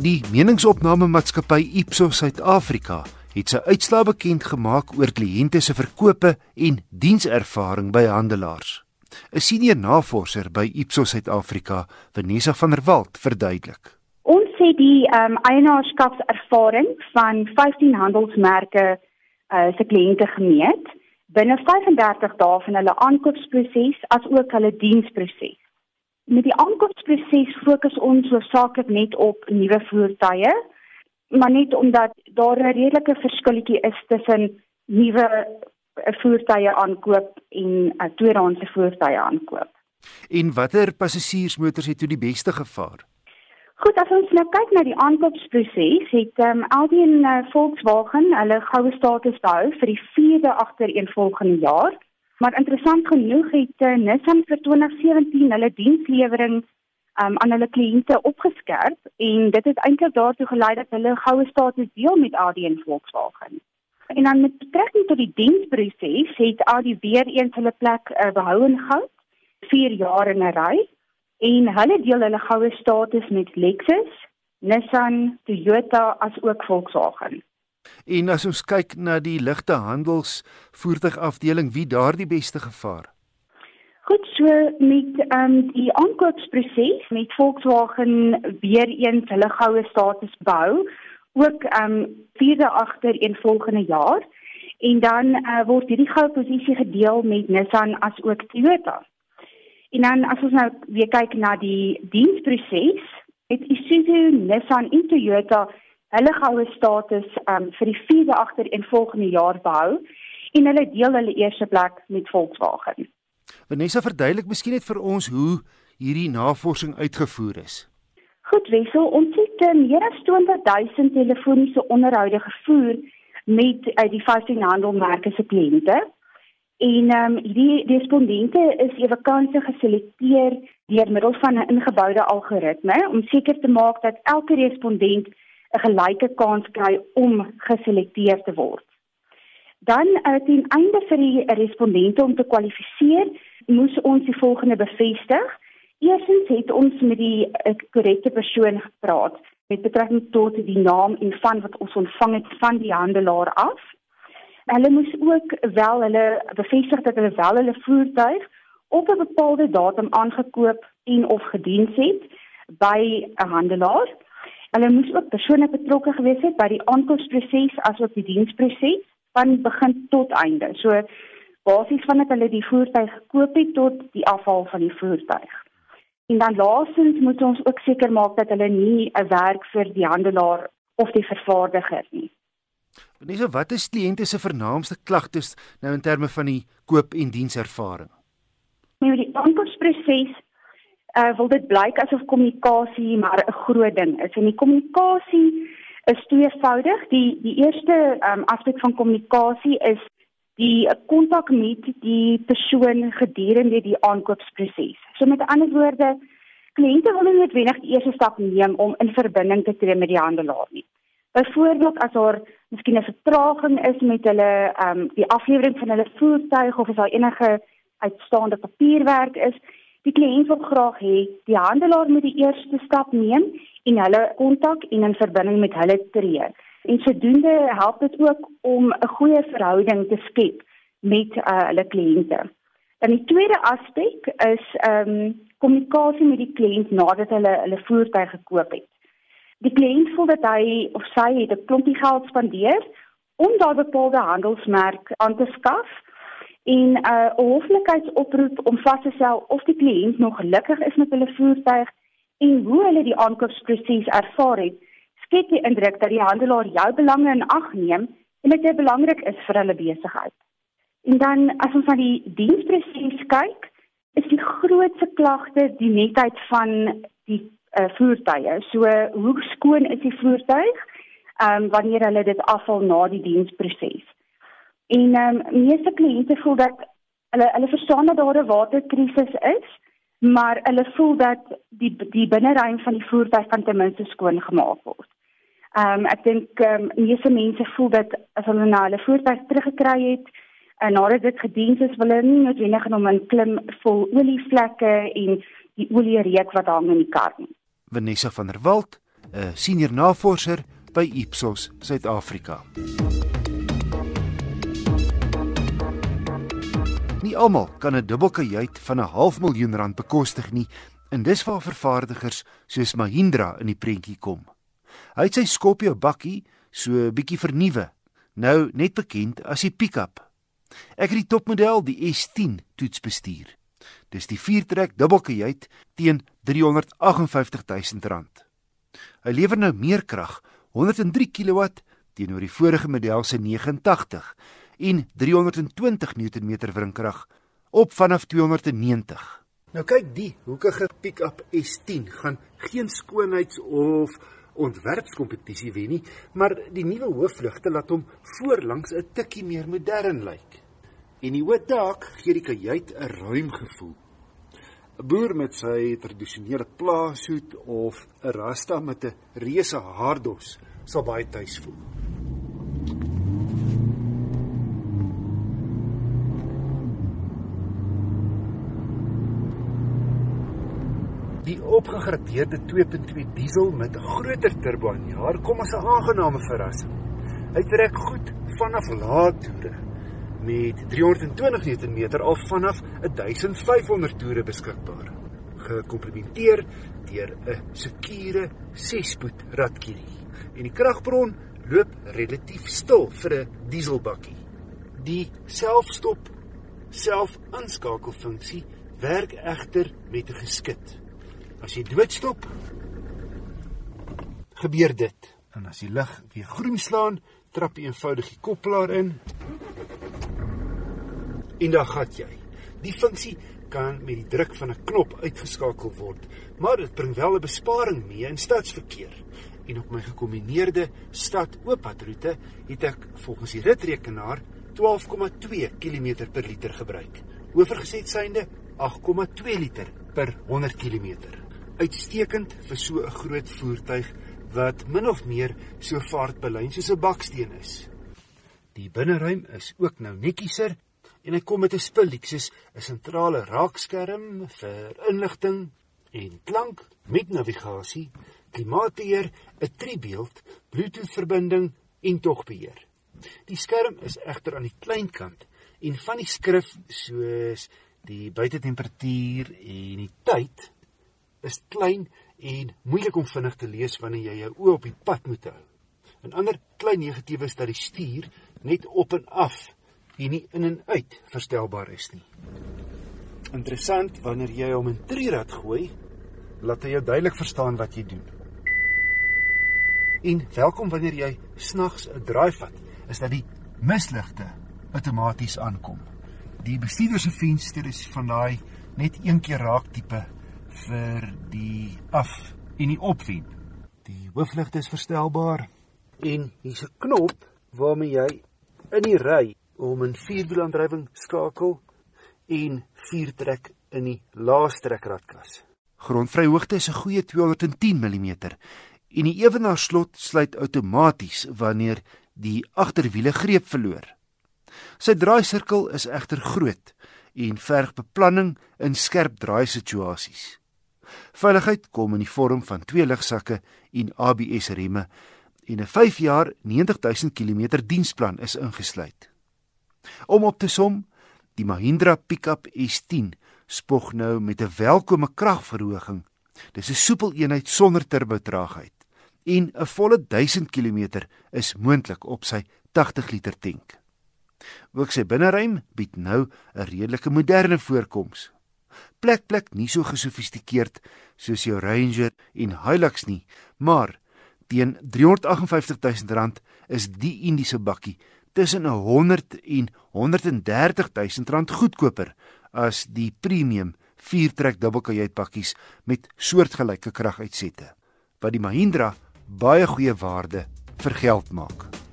Die meningsopname maatskappy Ipsos Suid-Afrika het sy uitslae bekend gemaak oor kliënte se verkope en dienservaring by handelaars. 'n Senior navorser by Ipsos Suid-Afrika, Vanessa van der Walt, verduidelik. Ons het die um, eienaarskapservaring van 15 handelsmerke uh, se kliënte gemeet binne 35 dae van hulle aankoopsproses as ook hulle diensproses met die aankoopsproses fokus ons hoofsaaklik net op nuwe voertuie, maar net omdat daar 'n redelike verskilletjie is tussen nuwe eh, voertuie aankoop en uh, tweedehandse voertuie aankoop. En watter passasiersmotors het toe die beste gevaar? Goed, as ons nou kyk na die aankoopsproses, het ehm um, Audi en uh, Volkswagen hulle goue status behou vir die vierde agtereenvolgende jaar. Maar interessant genoeg het uh, Nissan vir 2017 hulle dienslewering um, aan hulle kliënte opgeskerp en dit het eintlik daartoe gelei dat hulle goue status deel met Audi en Volkswagen. En dan met betrekking tot die diensproses het Audi weer eens hulle plek uh, behou en gehou 4 jaar in 'n ry en hulle deel hulle goue status met Lexus, Nissan, Toyota as ook Volkswagen. En as ons kyk na die ligte handels voertuigafdeling, wie daar die beste gevaar? Goed, so met ehm um, die aankoopsproses met Volkswagen weer eens hulle goue status bou, ook ehm um, vierde agter een volgende jaar en dan uh, word hierdie goue posisie gedeel met Nissan as ook Toyota. En dan as ons nou weer kyk na die diensproses, het Isuzu, Nissan en Toyota hulle goue status um, vir die vierde agter en volgende jaar behou en hulle deel hulle eerste plek met Volkswagen. Vanessa verduidelik miskien net vir ons hoe hierdie navorsing uitgevoer is. Goed, Wessel, ons het uh, meer as 20 000 telefoniese onderhoude gevoer met uit uh, die 15 handelmerke se kliënte. En ehm um, die respondente is ewekante geselekteer deur middel van 'n ingeboude algoritme om seker te maak dat elke respondent 'n gelyke kans kry om geselekteer te word. Dan uh, ten einde vir die respondente om te kwalifiseer, moes ons die volgende bevestig. Eerstens het ons met die uh, korrekte persoon gepraat met betrekking tot die naam en van wat ons ontvang het van die handelaar af. Hulle moes ook wel hulle bevestig dat hulle wel hulle voertuig op 'n bepaalde datum aangekoop en of gediens het by 'n handelaar. Hulle moes ook persoonlik betrokke gewees het by die aankoopsproses asook die diensproses van begin tot einde. So basies vandat hulle die voertuig gekoop het tot die afhaal van die voertuig. En dan laastens moet ons ook seker maak dat hulle nie 'n werk vir die handelaar of die vervaardiger nie. Wanneer so wat is kliënte se vernaamste klagtes nou in terme van die koop en dienservaring? Nou die aankoopsproses uh, wil dit blyk asof kommunikasie maar 'n groot ding is. En die kommunikasie is tweevoudig. Die die eerste um, aspek van kommunikasie is die kontak met die persoon gedurende die aankoopsproses. So met ander woorde, kliënte wil nie noodwendig die eerste stap neem om in verbinding te tree met die handelaar nie. Byvoorbeeld as daar miskien 'n vertraging is met hulle ehm um, die aflewering van hulle voertuig of as daar enige uitstaande papierwerk is, Die kliënt wil graag hê die handelaar moet die eerste stap neem en hulle kontak en in verbinding met hulle tree. En sodoende help dit ook om 'n goeie verhouding te skep met uh, hulle kliënte. Dan die tweede aspek is ehm um, kommunikasie met die kliënt nadat hulle hulle voertuig gekoop het. Die kliënt voel dat hy of sy het 'n klompie geld spandeer om daardie bepaalde handelsmerk aan te skaf en 'n uh, hoflikheidsoproep om vas te stel of die kliënt nog gelukkig is met hulle voertuig en hoe hulle die aankoopsproses ervaar het, skep die indruk dat die handelaar jou belange in ag neem en dit belangrik is vir hulle besigheid. En dan as ons na die diensproses kyk, is die grootste klagte die netheid van die uh, voertuie. So hoe skoon is die voertuig? Ehm um, wanneer hulle dit afval na die diensproses. En ehm um, meeste kliënte voel dat hulle hulle verstaan dat daar 'n waterkrisis is, maar hulle voel dat die die binneruim van die voertuig kan ten minste skoon gemaak word. Ehm um, ek dink ehm um, meeste mense voel dat as hulle na hulle voertuig teruggekry het en nadat dit gedien is, wil hulle nie noodwendig om 'n klim vol olievlekke en die olie reuk wat hang in die kar nie. Vanessa van der Walt 'n senior navorser by Ipsos Suid-Afrika. Nie almal kan 'n dubbelkajuit van 'n half miljoen rand bekostig nie, en dis waar vervaardigers soos Mahindra in die prentjie kom. Hy het sy Scorpio bakkie so 'n bietjie vernuwe, nou net bekend as die pick-up. Ek het die topmodel, die S10, toets bestuur. Dis die 4-trek dubbelkajuit teen R358 000. Hy lewer nou meer krag, 103 kW teenoor die vorige model se 89 en 320 Nm wrinkrag op vanaf 290. Nou kyk die hoekige pick-up S10 gaan geen skoonheids of ontwerpskompetisie wen nie, maar die nuwe hoofligte laat hom voorlangs 'n tikkie meer modern lyk. En die hoë dak gee die kajuit 'n ruim gevoel. 'n Boer met sy tradisionele plaashoed of 'n rasta met 'n reuse haardos sal baie tuis voel. Opgegradeerde 2.2 diesel met 'n groter turbo aan jaar kom as 'n aangename verrassing. Hy trek goed vanaf lae toere met 320 Nm af vanaf 1500 toere beskikbaar. Gekomplementeer deur 'n sekure 6-spoed radkierie. En die kragbron loop relatief stil vir 'n dieselbakkie. Die selfstop self-aanskakelfunksie werk egter met 'n geskit. As jy doodstop, gebeur dit. En as die lig weer groen slaan, trap jy eenvoudig die koppelaar in. En dan gat jy. Die funksie kan met die druk van 'n knop uitgeskakel word, maar dit bring wel 'n besparing mee in stadsverkeer. En op my gekombineerde stad-ooppadroete het ek volgens die ritrekenaar 12,2 km per liter gebruik. Oorgeset synde 8,2 liter per 100 km uitstekend vir so 'n groot voertuig wat min of meer so vaartbelyn soos 'n baksteen is. Die binneruim is ook nou nettieser en hy kom met 'n spullik soos 'n sentrale raakskerm vir inligting en klank met navigasie, klimaatbeheer, 'n tribeeld, Bluetooth-verbinding en togbeheer. Die skerm is egter aan die kleinkant en van die skrif soos die buitetemperatuur en die tyd is klein en moeilik om vinnig te lees wanneer jy jou oë op die pad moet hou. 'n Ander klein negatiewe is dat die stuur net op en af en nie in en uit verstelbaar is nie. Interessant wanneer jy hom in trirad gooi, laat hy jou duidelik verstaan wat jy doen. En welkom wanneer jy snags 'n draai vat, is dat die misligte outomaties aankom. Die bestuurder se venster is van daai net een keer raak tipe vir die af en die opwen. Die hoofligte is verstelbaar en hier's 'n knop waarmee jy in die ry om 'n vierwielaandrywing skakel en viertrek in die laastrekradkas. Grondvryhoogte is 'n goeie 210 mm en die ewenaarslot sluit outomaties wanneer die agterwiele greep verloor. Sy draaisirkel is egter groot en verg beplanning in skerp draai situasies. Veiligheid kom in die vorm van twee ligsakke en ABS remme en 'n 5 jaar 90000 km diensplan is ingesluit. Om op te som, die Mahindra Pickup S10 spog nou met 'n welkome kragverhoging. Dis 'n soepel eenheid sonder turbotraagheid en 'n volle 1000 km is moontlik op sy 80 liter tank. Ook sy binneruim bied nou 'n redelike moderne voorkoms plek plek nie so gesofistikeerd soos jou Ranger en Hilux nie, maar teen 358 000 rand is die Indiese bakkie tussen 'n 100 en 130 000 rand goedkoper as die premium viertrek dubbelkajuit bakkies met soortgelyke kraguitsette wat die Mahindra baie goeie waarde vir geld maak.